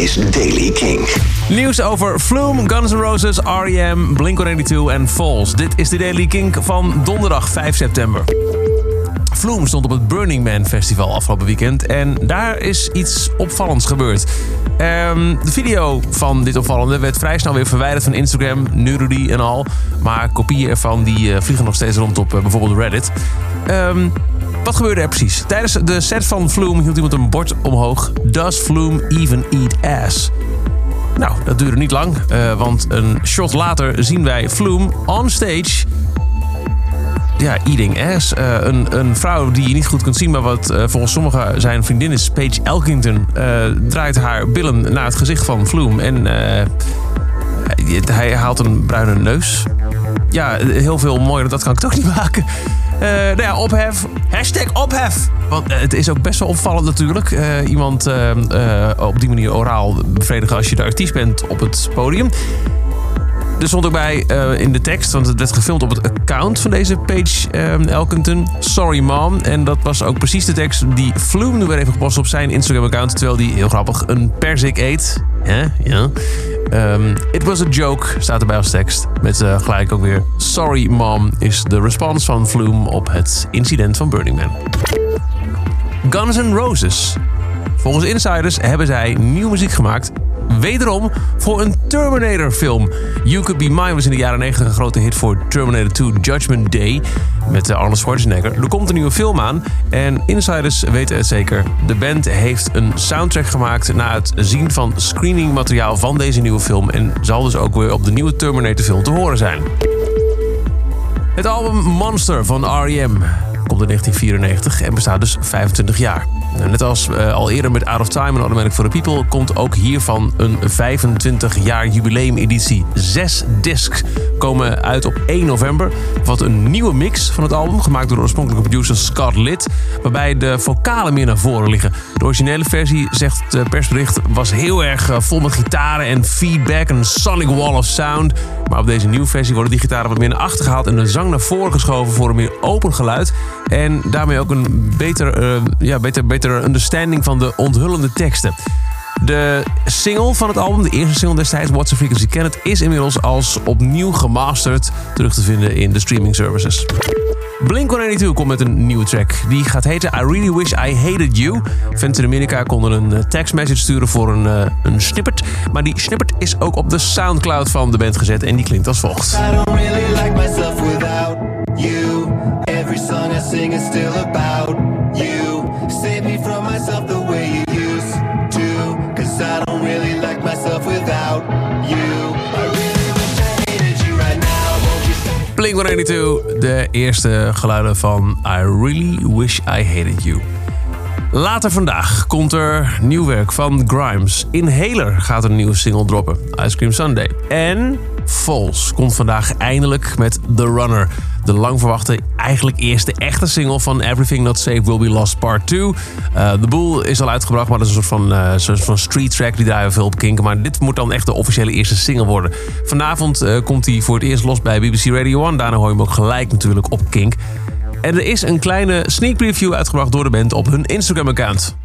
is Daily King. Nieuws over Flume, Guns N' Roses, R.E.M., Blink-182 en Falls. Dit is de Daily Kink van donderdag 5 september. Flume stond op het Burning Man Festival afgelopen weekend en daar is iets opvallends gebeurd. Ehm, de video van dit opvallende werd vrij snel weer verwijderd van Instagram, nudity en al. Maar kopieën ervan die eh, vliegen nog steeds rond op eh, bijvoorbeeld Reddit. Ehm, wat gebeurde er precies? Tijdens de set van Flume hield iemand een bord omhoog. Does Flume even eat ass? Nou, dat duurde niet lang, eh, want een shot later zien wij Flume on stage ja, eating ass. Uh, een, een vrouw die je niet goed kunt zien, maar wat uh, volgens sommigen zijn vriendin is, Paige Elkington, draait haar billen naar het gezicht van Flume. En hij haalt een bruine neus. Ja, heel veel mooier dat kan ik toch niet maken. Nou ja, ophef. Hashtag ophef. Want het is ook best wel opvallend natuurlijk. iemand op die manier oraal bevredigen als je de artiest bent op het podium. Er stond ook bij in de tekst, want het werd gefilmd op het account van deze page Elkington. Sorry mom. En dat was ook precies de tekst die Flume nu weer even gepost op zijn Instagram-account. Terwijl hij heel grappig een perzik eet. Hè? Ja. Um, It was a joke staat erbij als tekst. Met uh, gelijk ook weer Sorry mom is de respons van Flume op het incident van Burning Man. Guns N' Roses. Volgens insiders hebben zij nieuwe muziek gemaakt wederom voor een Terminator-film. You Could Be Mine was in de jaren 90 een grote hit voor Terminator 2 Judgment Day met Arnold Schwarzenegger. Er komt een nieuwe film aan en insiders weten het zeker. De band heeft een soundtrack gemaakt na het zien van screeningmateriaal van deze nieuwe film en zal dus ook weer op de nieuwe Terminator-film te horen zijn. Het album Monster van R.E.M. komt in 1994 en bestaat dus 25 jaar. Net als uh, al eerder met Out of Time en Automatic for the People komt ook hiervan een 25 jaar jubileumeditie. Zes discs komen uit op 1 november. Wat een nieuwe mix van het album, gemaakt door de oorspronkelijke producer Scott Litt, waarbij de vocalen meer naar voren liggen. De originele versie, zegt het persbericht, was heel erg uh, vol met gitaren en feedback, een sonic wall of sound. Maar op deze nieuwe versie worden die gitaren wat meer naar achter gehaald en de zang naar voren geschoven voor een meer open geluid. En daarmee ook een beter, uh, ja, beter, beter understanding van de onthullende teksten. De single van het album, de eerste single destijds, What's the Frequency Can is inmiddels als opnieuw gemasterd terug te vinden in de streaming services. Blink-182 komt met een nieuwe track. Die gaat heten I Really Wish I Hated You. Fans in Amerika konden een eh, text message sturen voor een, uh, een snippet. Maar die snippet is ook op de Soundcloud van de band gezet en die klinkt als volgt. I don't really like Blink-182, de eerste geluiden van I Really Wish I Hated You. Later vandaag komt er nieuw werk van Grimes. Inhaler gaat een nieuwe single droppen, Ice Cream Sunday. En Falls komt vandaag eindelijk met The Runner. De lang verwachte, eigenlijk eerste echte single van Everything Not Safe Will Be Lost Part 2. Uh, de boel is al uitgebracht, maar dat is een soort van, uh, soort van street track. Die daar veel op kinken. Maar dit moet dan echt de officiële eerste single worden. Vanavond uh, komt hij voor het eerst los bij BBC Radio 1. Daarna hoor je hem ook gelijk natuurlijk op Kink. En er is een kleine sneak preview uitgebracht door de band op hun Instagram-account.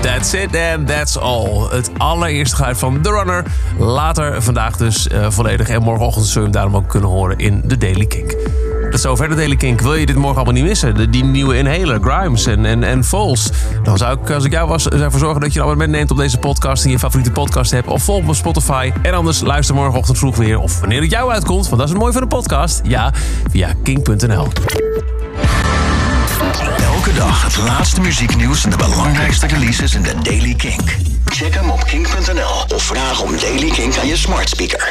That's it and that's all. Het allereerste geluid van The Runner. Later vandaag dus uh, volledig. En morgenochtend zul je hem daarom ook kunnen horen in de Daily Kink. Tot zover de Daily Kink. Wil je dit morgen allemaal niet missen? De, die nieuwe Inhaler, Grimes en, en, en Falls. Dan zou ik, als ik jou was, ervoor zorgen dat je een abonnement neemt op deze podcast... die je favoriete podcast hebt. Of volg me op Spotify. En anders luister morgenochtend vroeg weer. Of wanneer het jou uitkomt, want dat is het mooie van een podcast. Ja, via kink.nl. Elke dag het laatste muzieknieuws en de belangrijkste releases in de Daily Kink. Check hem op kink.nl of vraag om Daily Kink aan je smart speaker.